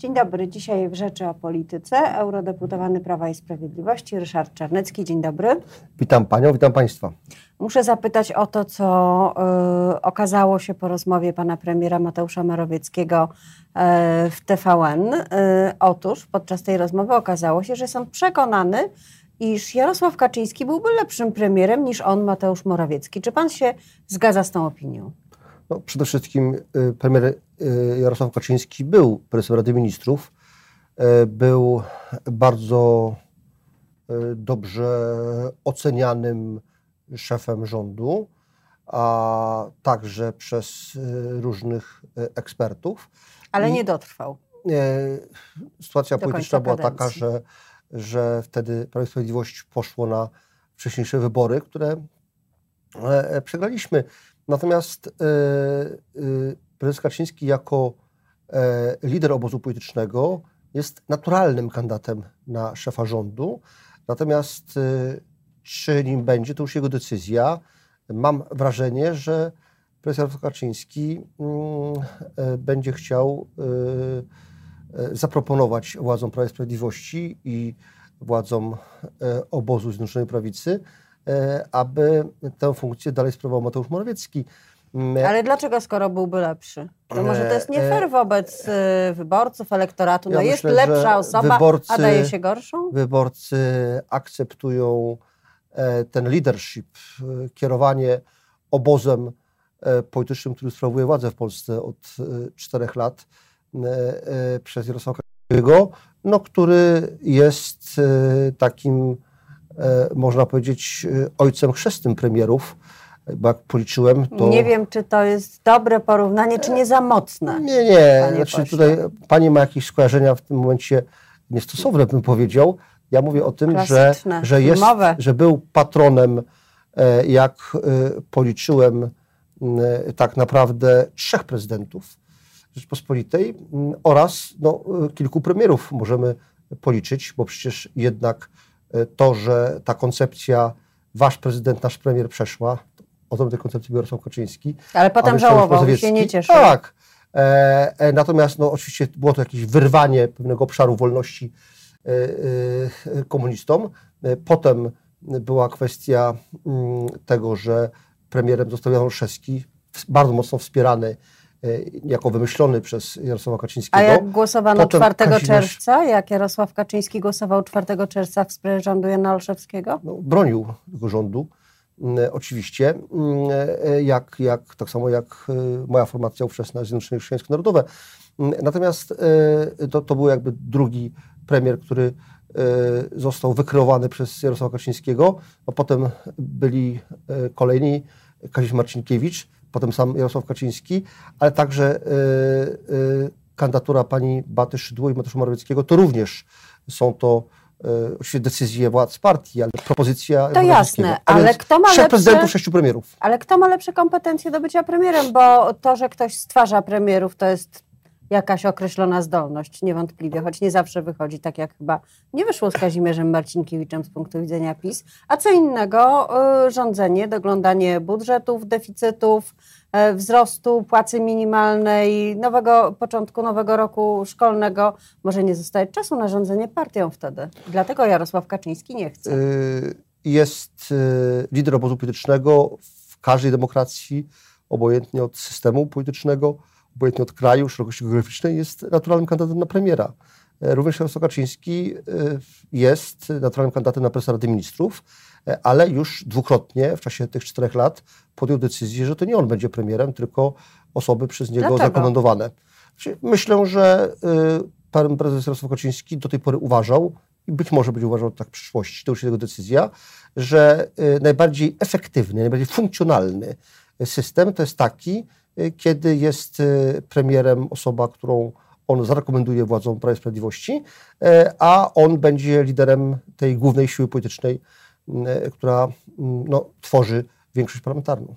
Dzień dobry. Dzisiaj w Rzeczy o Polityce eurodeputowany Prawa i Sprawiedliwości Ryszard Czarnecki. Dzień dobry. Witam Panią, witam Państwa. Muszę zapytać o to, co y, okazało się po rozmowie pana premiera Mateusza Morawieckiego y, w TVN. Y, otóż podczas tej rozmowy okazało się, że są przekonany, iż Jarosław Kaczyński byłby lepszym premierem niż on, Mateusz Morawiecki. Czy pan się zgadza z tą opinią? No, przede wszystkim y, premier y, Jarosław Kaczyński był prezesem Rady Ministrów. Y, był bardzo dobrze ocenianym szefem rządu, a także przez różnych ekspertów. Ale nie dotrwał. Sytuacja polityczna była taka, że, że wtedy Prawo i Sprawiedliwość poszło na wcześniejsze wybory, które e, przegraliśmy. Natomiast e, e, prezes Kaczyński jako e, lider obozu politycznego jest naturalnym kandydatem na szefa rządu. Natomiast czy nim będzie, to już jego decyzja. Mam wrażenie, że prezes Kaczyński mm, będzie chciał zaproponować władzom Prawa i Sprawiedliwości i władzom obozu Zjednoczonej Prawicy aby tę funkcję dalej sprawował Mateusz Morawiecki. Mm, Ale dlaczego, skoro byłby lepszy? No może to jest nie fair e, wobec e, wyborców, elektoratu. No ja jest myślę, lepsza osoba, wyborcy, a daje się gorszą? Wyborcy akceptują ten leadership, kierowanie obozem politycznym, który sprawuje władzę w Polsce od czterech lat przez Jarosława Kaczyńskiego, no, który jest takim E, można powiedzieć, e, ojcem chrzestnym premierów. Bo jak policzyłem, to. Nie wiem, czy to jest dobre porównanie, czy nie za mocne. Nie, nie. Znaczy, tutaj pani ma jakieś skojarzenia w tym momencie niestosowne, bym powiedział. Ja mówię o tym, że, że, jest, że był patronem, e, jak policzyłem, tak naprawdę trzech prezydentów Rzeczpospolitej oraz no, kilku premierów możemy policzyć, bo przecież jednak to, że ta koncepcja wasz prezydent, nasz premier przeszła, o tej koncepcji Jarosław Kaczyński. Ale potem żałował się nie cieszył. Tak. E, e, natomiast no, oczywiście było to jakieś wyrwanie pewnego obszaru wolności e, e, komunistom. E, potem była kwestia m, mm, tego, że premierem został Jan Olszewski, bardzo mocno wspierany E, jako wymyślony przez Jarosława Kaczyńskiego. A jak głosowano Potem 4 Kazimierz... czerwca? Jak Jarosław Kaczyński głosował 4 czerwca w sprawie rządu Jana Olszewskiego? No, bronił tego rządu, mm, oczywiście, mm, e, jak, jak, tak samo jak e, moja formacja ówczesna Zjednoczone Chrześcijańsko Narodowe. Mm, natomiast to, to był jakby drugi premier, który został wykreowany przez Jarosława Kaczyńskiego, a potem byli kolejni, Kazimierz Marcinkiewicz, potem sam Jarosław Kaczyński, ale także y, y, kandydatura pani Baty Szydło i Mateusza Morawieckiego, to również są to y, oczywiście decyzje władz partii, ale propozycja... To jasne, ale kto ma lepsze... prezydentów, sześciu premierów. Ale kto ma lepsze kompetencje do bycia premierem, bo to, że ktoś stwarza premierów, to jest jakaś określona zdolność, niewątpliwie, choć nie zawsze wychodzi tak, jak chyba nie wyszło z Kazimierzem Marcinkiewiczem z punktu widzenia PiS. A co innego y, rządzenie, doglądanie budżetów, deficytów, y, wzrostu płacy minimalnej, nowego początku nowego roku szkolnego. Może nie zostaje czasu na rządzenie partią wtedy. Dlatego Jarosław Kaczyński nie chce. Y, jest lider obozu politycznego w każdej demokracji, obojętnie od systemu politycznego obojętnie od kraju, szerokości geograficznej, jest naturalnym kandydatem na premiera. E, również Jarosław Kaczyński e, jest naturalnym kandydatem na prezesa Rady Ministrów, e, ale już dwukrotnie w czasie tych czterech lat podjął decyzję, że to nie on będzie premierem, tylko osoby przez niego Dlaczego? zarekomendowane. Myślę, że pan prezes Jarosław Kaczyński do tej pory uważał, i być może będzie uważał tak w przyszłości, to już jego decyzja, że najbardziej efektywny, najbardziej funkcjonalny system to jest taki, kiedy jest y, premierem osoba, którą on zarekomenduje władzom Prawa i Sprawiedliwości, y, a on będzie liderem tej głównej siły politycznej, która no, tworzy większość parlamentarną.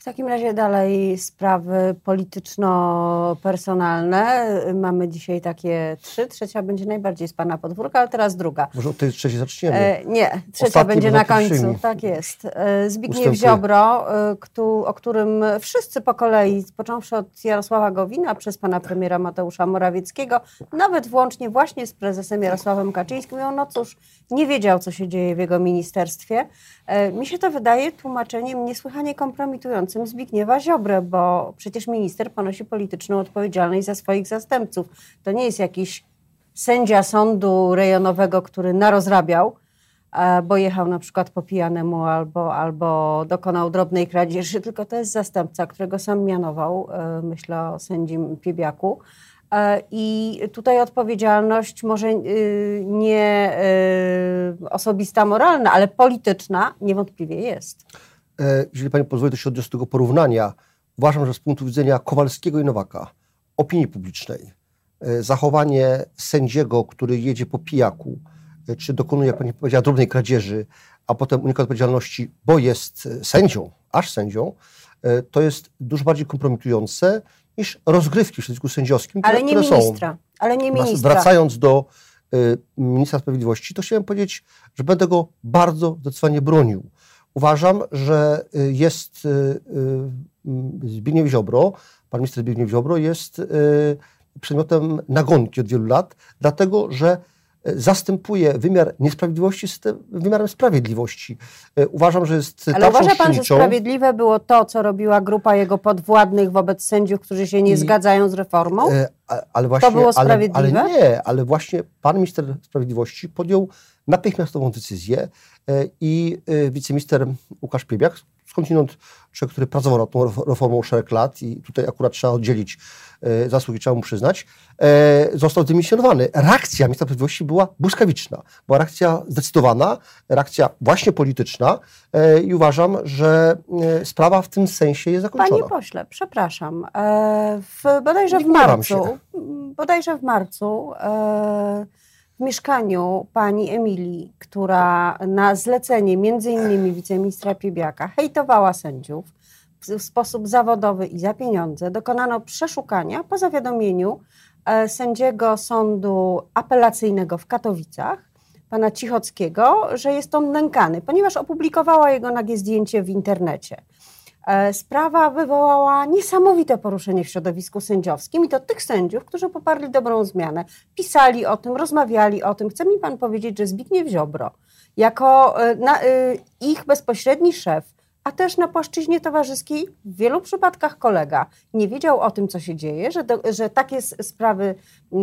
W takim razie dalej sprawy polityczno-personalne. Mamy dzisiaj takie trzy. Trzecia będzie najbardziej z pana podwórka, ale teraz druga. Może od tej trzeciej zaczniemy. E, nie, trzecia będzie na końcu. Tak jest. E, Zbigniew Ustępuję. Ziobro, e, któ- o którym wszyscy po kolei, począwszy od Jarosława Gowina, przez pana premiera Mateusza Morawieckiego, nawet włącznie właśnie z prezesem Jarosławem Kaczyńskim, mówią, no cóż, nie wiedział, co się dzieje w jego ministerstwie. E, Mi się to wydaje tłumaczeniem niesłychanie kompromitującym Zbigniewa Ziobrę, bo przecież minister ponosi polityczną odpowiedzialność za swoich zastępców. To nie jest jakiś sędzia sądu rejonowego, który narozrabiał, e, bo jechał na przykład po pijanemu albo, albo dokonał drobnej kradzieży, tylko to jest zastępca, którego sam mianował, e, myślę o sędzim Piebiaku. E, I tutaj odpowiedzialność może nie osobista, moralna, ale polityczna niewątpliwie jest. E, Jeżeli pani pozwoli, to się odniosę do tego porównania. Uważam, że z punktu widzenia Kowalskiego i Nowaka, opinii publicznej, e, zachowanie sędziego, który jedzie po pijaku, e, czy dokonuje, jak pani powiedziała, drobnej kradzieży, a potem unika odpowiedzialności, bo jest sędzią, aż sędzią, to jest dużo bardziej kompromitujące niż rozgrywki w środowisku sędziowskim, które, Ale nie które są. ministra. Ale nie ministra. Wracając do ministra sprawiedliwości, to chciałem powiedzieć, że będę go bardzo zdecydowanie bronił. Uważam, że y, jest y, y, Zbigniew Ziobro, pan minister Zbigniew Ziobro jest przedmiotem nagonki od wielu lat, dlatego że zastępuje wymiar niesprawiedliwości system, wymiarem sprawiedliwości. Uważam, że jest Ale uważa pan, że sprawiedliwe było to, co robiła grupa jego podwładnych wobec sędziów, którzy się nie I- zgadzają z reformą? Ale właśnie, było ale, ale sprawiedliwe? nie, ale właśnie pan minister sprawiedliwości podjął natychmiastową decyzję i e, wiceminister Łukasz Piebiak, skądinąd człowiek, który pracował nad tą ref- reformą szereg lat i tutaj akurat trzeba oddzielić e, zasługi, trzeba mu przyznać, e, został dymisjonowany. Reakcja ministra sprawiedliwości była błyskawiczna. Była reakcja zdecydowana, reakcja właśnie polityczna e, i uważam, że e, sprawa w tym sensie jest zakończona. Panie pośle, przepraszam. E, W, bodajże Nie w marcu, się. m, bodajże w marcu e, w mieszkaniu pani Emilii, która na zlecenie między innymi wiceministra Piebiaka hejtowała sędziów w, sposób zawodowy i za pieniądze, dokonano przeszukania po zawiadomieniu e, sędziego sądu apelacyjnego w Katowicach, pana Cichockiego, że jest on nękany, ponieważ opublikowała jego nagie zdjęcie w internecie. E, Sprawa wywołała niesamowite poruszenie w środowisku sędziowskim i to tych sędziów, którzy poparli dobrą zmianę. Pisali o tym, rozmawiali o tym. Chce mi pan powiedzieć, że Zbigniew Ziobro, jako e, e, ich bezpośredni szef, a też na płaszczyźnie towarzyskiej w wielu przypadkach kolega, nie wiedział o tym, co się dzieje, że, do, że takie sprawy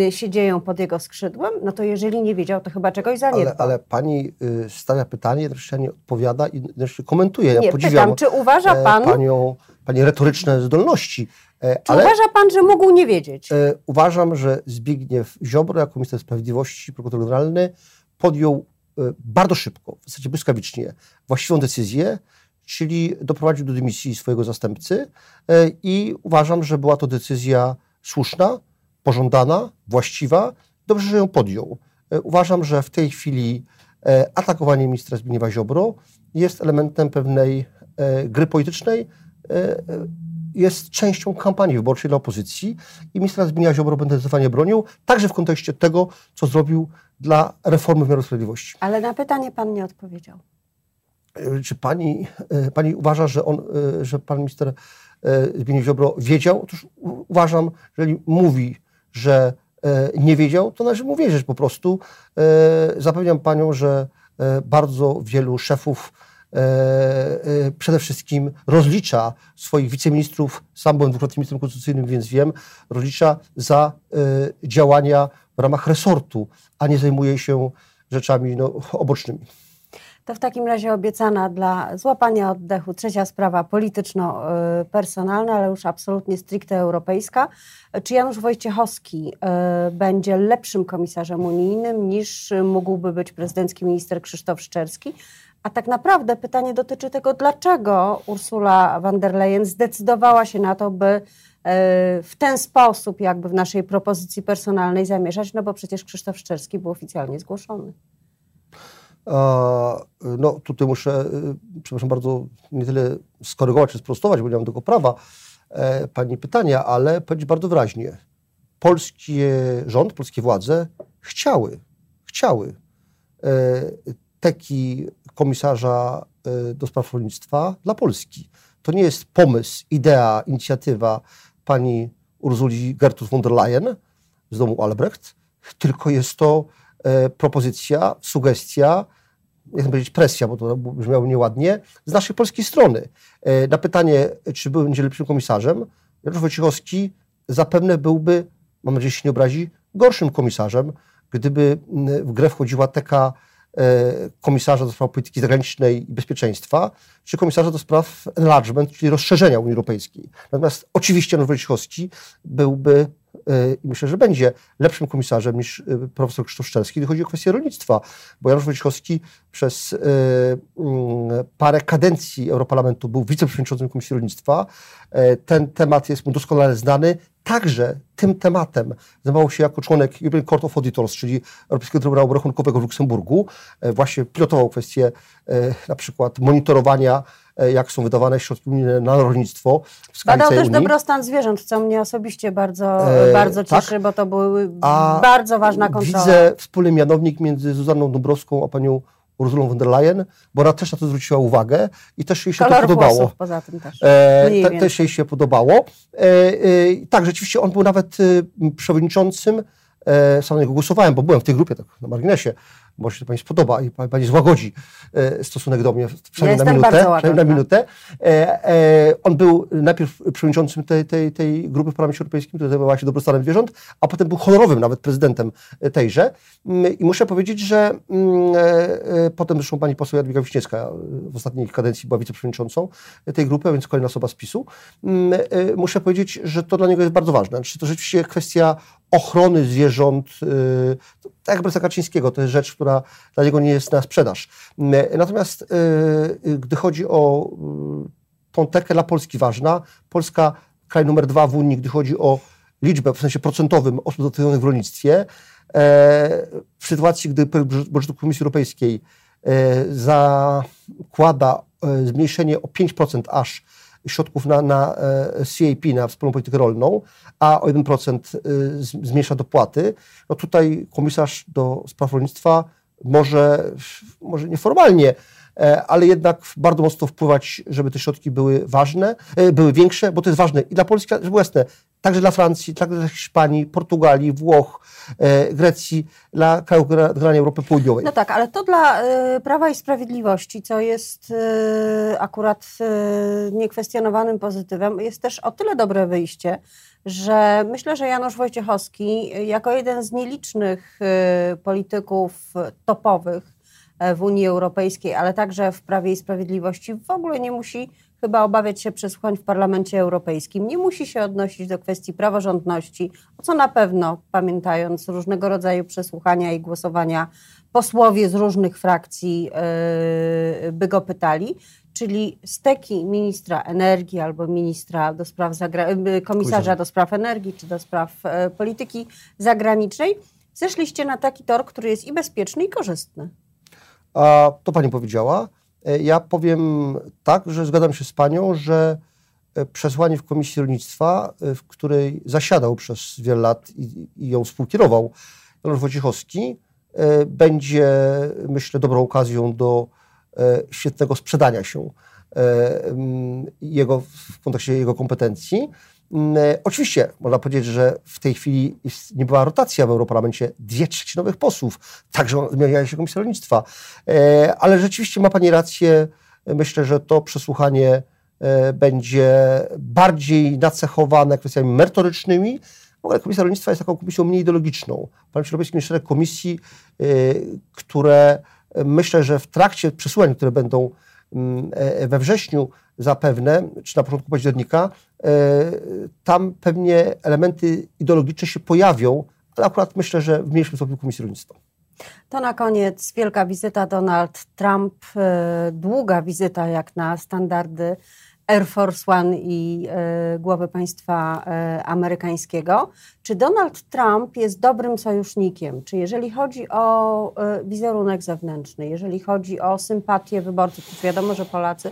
y, się dzieją pod jego skrzydłem, no to jeżeli nie wiedział, to chyba czegoś zaniedbał. Ale, ale pani y, stawia pytanie, jednocześnie nie odpowiada i jednocześnie komentuje. Ja nie, podziwiam pytam, czy uważa e, pan, panią, pani retoryczne zdolności. E, czy ale uważa pan, że mógł nie wiedzieć? e, uważam, że Zbigniew Ziobro jako minister sprawiedliwości, prokurator generalny podjął bardzo szybko, w zasadzie błyskawicznie, właściwą decyzję, czyli doprowadził do dymisji swojego zastępcy e, i uważam, że była to decyzja słuszna, pożądana, właściwa. Dobrze, że ją podjął. E, Uważam, że w tej chwili e, atakowanie ministra Zbigniewa Ziobro jest elementem pewnej gry politycznej, jest częścią kampanii wyborczej dla opozycji i ministra Zbigniewa Ziobro będę zdecydowanie bronił, także w kontekście tego, co zrobił dla reformy wymiaru sprawiedliwości. Ale na pytanie pan nie odpowiedział. E, Czy pani, e, pani uważa, że, on, e, że pan minister Zbigniew Ziobro wiedział? Otóż uważam, jeżeli mówi, że nie wiedział, to należy mu wierzyć po prostu. Zapewniam panią, że bardzo wielu szefów przede wszystkim rozlicza swoich wiceministrów, sam byłem dwukrotnie ministrem konstytucyjnym, więc wiem, rozlicza za działania w ramach resortu, a nie zajmuje się rzeczami no, obocznymi. To w takim razie obiecana dla złapania oddechu trzecia sprawa polityczno-personalna, ale już absolutnie stricte europejska. Czy Janusz Wojciechowski y, będzie lepszym komisarzem unijnym niż mógłby być prezydencki minister Krzysztof Szczerski? A tak naprawdę pytanie dotyczy tego, dlaczego Ursula von der Leyen zdecydowała się na to, by y, w ten sposób jakby w naszej propozycji personalnej zamieszać, no bo przecież Krzysztof Szczerski był oficjalnie zgłoszony. No tutaj muszę, przepraszam bardzo, nie tyle skorygować czy sprostować, bo nie mam tego prawa Pani pytania, ale powiedzieć bardzo wyraźnie. Polski rząd, polskie władze chciały, chciały teki komisarza do spraw rolnictwa dla Polski. To nie jest pomysł, idea, inicjatywa pani Urzuli Gertrud von der Leyen z domu Albrecht, tylko jest to e, propozycja, sugestia, nie chcę powiedzieć presja, bo to brzmiało nieładnie, z naszej polskiej strony. E, na pytanie, czy będzie lepszym komisarzem, Janusz Wojciechowski zapewne byłby, mam nadzieję, że się nie obrazi, gorszym komisarzem, gdyby w grę wchodziła taka E, komisarza do spraw polityki zagranicznej i bezpieczeństwa, czy komisarza do spraw enlargement, czyli rozszerzenia Unii Europejskiej. Natomiast oczywiście Janusz Wojciechowski byłby i myślę, że będzie lepszym komisarzem niż e, profesor Krzysztof Szczelski, gdy chodzi o kwestię rolnictwa, bo Janusz Wojciechowski przez mm, parę kadencji Europarlamentu był wiceprzewodniczącym Komisji Rolnictwa. Ten temat jest mu doskonale znany także tym tematem zajmował się jako członek European Court of Auditors, czyli Europejskiego Trybunału Rachunkowego w Luksemburgu. E, właśnie pilotował kwestię e, na przykład monitorowania e, jak są wydawane środki unijne na rolnictwo w Badał też Unii. dobrostan zwierząt, co mnie osobiście bardzo, e, bardzo tak? cieszy, tak? bo to były a bardzo ważna kontrola. Widzę wspólny mianownik między Zuzanną Dąbrowską a panią Ursulą von der Leyen, bo ona też na to zwróciła uwagę i też jej się Kolor to podobało. Włosów, poza tym też. E, te, też jej się podobało. E, e, tak, rzeczywiście on był nawet e, przewodniczącym, sam na niego głosowałem, bo byłem w tej grupie, tak na marginesie, może się to Pani spodoba i Pani złagodzi e, stosunek do mnie, przynajmniej ja na minutę. Przynajmniej na minutę. E, e, on był najpierw przewodniczącym tej, tej, tej grupy w Parlamencie Europejskim, która zajmowała się dobrostanem zwierząt, a potem był honorowym nawet prezydentem tejże. Mm, I muszę powiedzieć, że mm, potem zresztą Pani poseł Jadwiga Wiśniewska w ostatniej kadencji była wiceprzewodniczącą tej grupy, a więc kolejna osoba z PiSu. Mm, muszę powiedzieć, że to dla niego jest bardzo ważne. Znaczy, to rzeczywiście kwestia ochrony zwierząt, tak jak Bresa Kaczyńskiego, to jest rzecz, która dla niego nie jest na sprzedaż. Natomiast y, gdy chodzi o y, tą tekę dla Polski ważna, Polska kraj numer dwa w Unii, gdy chodzi o liczbę w sensie procentowym osób zatrudnionych w rolnictwie, e, w sytuacji, gdy budżet Komisji Europejskiej e, zakłada e, zmniejszenie o 5% aż środków na, na CAP, na wspólną politykę rolną, a o 1% zmniejsza dopłaty, no tutaj komisarz do spraw rolnictwa może, może nieformalnie, e, ale jednak bardzo mocno wpływać, żeby te środki były ważne, e, były większe, bo to jest ważne i dla Polski, żeby było jasne, także dla Francji, także dla Hiszpanii, Portugalii, Włoch, e, Grecji, dla krajów grania Europy Południowej. No tak, ale to dla Prawa i Sprawiedliwości, co jest akurat niekwestionowanym pozytywem, jest też o tyle dobre wyjście, że myślę, że Janusz Wojciechowski, jako jeden z nielicznych polityków topowych e, w Unii Europejskiej, ale także w Prawie i Sprawiedliwości, w ogóle nie musi chyba obawiać się przesłuchań w Parlamencie Europejskim, nie musi się odnosić do kwestii praworządności, o co na pewno, pamiętając różnego rodzaju przesłuchania i głosowania, posłowie z różnych frakcji yy, by go pytali czyli steki ministra energii albo ministra do spraw zagra- komisarza do spraw energii czy do spraw e, polityki zagranicznej, zeszliście na taki tor, który jest i bezpieczny, i korzystny. A to pani powiedziała. E, ja powiem tak, że zgadzam się z panią, że e, przesłanie w Komisji Rolnictwa, w której zasiadał przez wiele lat i, i ją współkierował Janusz Wojciechowski, będzie, myślę, dobrą okazją do E, świetnego sprzedania się e, jego, w kontekście jego kompetencji. E, oczywiście można powiedzieć, że w tej chwili nie była rotacja w Europarlamencie, dwie trzecie nowych posłów, także zmieniała się Komisja Rolnictwa. Ale rzeczywiście ma Pani rację, myślę, że to przesłuchanie będzie bardziej nacechowane kwestiami merytorycznymi. W ogóle Komisja Rolnictwa jest taką komisją mniej ideologiczną. W Parlamencie Europejskim jest szereg komisji, które Myślę, że w trakcie przesłuchań, które będą mm, e, we wrześniu zapewne, czy na początku października, e, tam pewnie elementy ideologiczne się pojawią, ale akurat myślę, że w mniejszym stopniu Komisji Rolnictwa. To na koniec wielka wizyta Donald Trump, e, długa wizyta jak na standardy Air Force One i e, głowy państwa amerykańskiego. Czy Donald Trump jest dobrym sojusznikiem? Czy jeżeli chodzi o wizerunek zewnętrzny, jeżeli chodzi o sympatię wyborców, wiadomo, że Polacy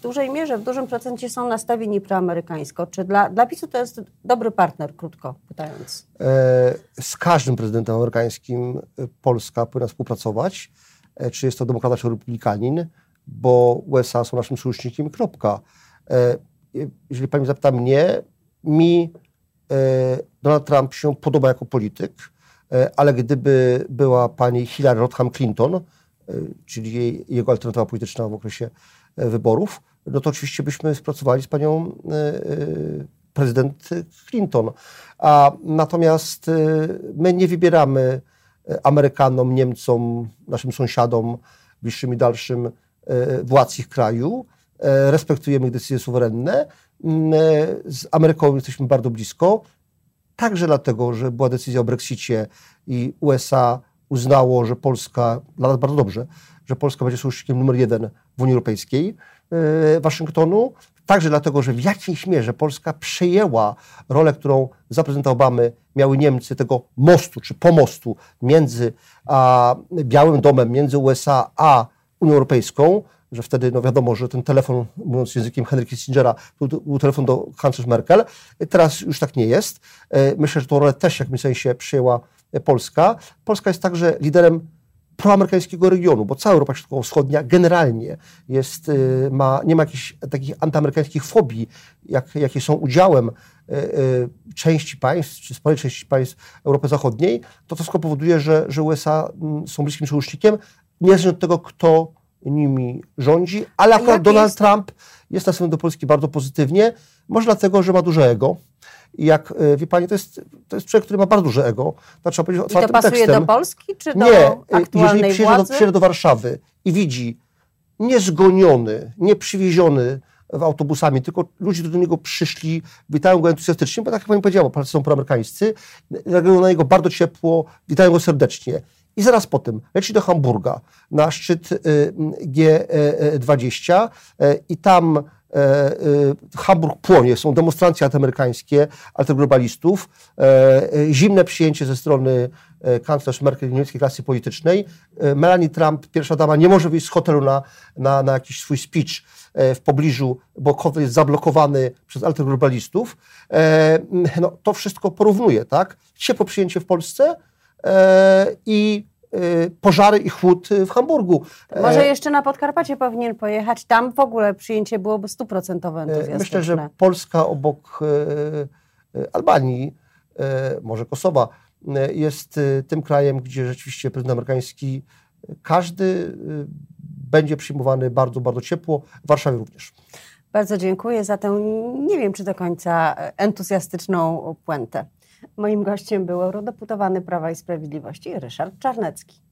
dużej mierze, w dużym procencie są nastawieni proamerykańsko. Czy dla, dla PiSu to jest dobry partner, krótko pytając? Z każdym prezydentem amerykańskim Polska powinna współpracować. Czy jest to demokrata, czy republikanin, bo USA są naszym sojusznikiem, kropka. E, jeżeli pani zapyta mnie, mi e, Donald Trump się podoba jako polityk, e, ale gdyby była pani Hillary Rodham Clinton, czyli jego alternatywa polityczna w okresie wyborów, no to oczywiście byśmy współpracowali z panią prezydent Clinton. A natomiast my nie wybieramy Amerykanom, Niemcom, naszym sąsiadom, bliższym i dalszym władz ich kraju. E, respektujemy ich decyzje suwerenne. Mm, e, z Ameryką jesteśmy bardzo blisko, także dlatego, że była decyzja o Brexicie i USA uznało, że Polska, dla nas bardzo dobrze, że Polska będzie sojusznikiem numer jeden w Unii Europejskiej, e, Waszyngtonu, także dlatego, że w jakiejś mierze Polska przejęła rolę, którą za prezydenta Obamy miały Niemcy, tego mostu czy pomostu między a, Białym Domem, między USA a Unią Europejską, że wtedy, no wiadomo, że ten telefon, mówiąc językiem Henry Kissingera, był, telefon do kanclerz Merkel. Teraz już tak nie jest. E, myślę, że tą rolę też w jakimś sensie przyjęła Polska. Polska jest także liderem proamerykańskiego regionu, bo cała Europa Środkowo-Wschodnia generalnie jest, e, ma, nie ma jakichś takich antyamerykańskich fobii, jak, jakie są udziałem e, części państw, czy sporej części państw Europy Zachodniej, to to wszystko powoduje, że, że USA mm, są bliskim sojusznikiem, niezależnie od tego, kto nimi rządzi, ale akurat Donald jest? Trump jest nastawiony do Polski bardzo pozytywnie, może dlatego, że ma duże ego. I jak e, wie Pani, to jest, to jest człowiek, który ma bardzo duże ego. To trzeba powiedzieć I to pasuje tekstem. do Polski, czy do Nie, aktualnej jeżeli przyjedzie do, przyjedzie do Warszawy i widzi niezgoniony, nieprzywieziony w autobusami, tylko ludzie do niego przyszli, witają go entuzjastycznie, bo tak jak Pani powiedziała, Polacy są proamerykańscy, reagują na niego bardzo ciepło, witają go serdecznie. I zaraz potem leci do Hamburga na szczyt y, G20 y, i tam y, Hamburg płonie, są demonstracje antyamerykańskie, antyglobalistów, zimne przyjęcie ze strony kanclerz Merkel niemieckiej klasy politycznej. Melanie Trump, pierwsza dama, nie może wyjść z hotelu na, na, na jakiś swój speech w pobliżu, bo hotel jest zablokowany przez altyglobalistów. No, to wszystko porównuje, tak? Ciepłe przyjęcie w Polsce, E, i e, pożary i chłód w Hamburgu. Może e, jeszcze na Podkarpacie powinien pojechać. Tam w ogóle przyjęcie byłoby stuprocentowe entuzjastyczne. Myślę, że Polska obok Albanii, może Kosowa, jest tym krajem, gdzie rzeczywiście prezydent amerykański każdy będzie przyjmowany bardzo, bardzo ciepło. W Warszawie również. Bardzo dziękuję za tę, nie wiem czy do końca entuzjastyczną puentę. Moim gościem był eurodeputowany Prawa i Sprawiedliwości Ryszard Czarnecki.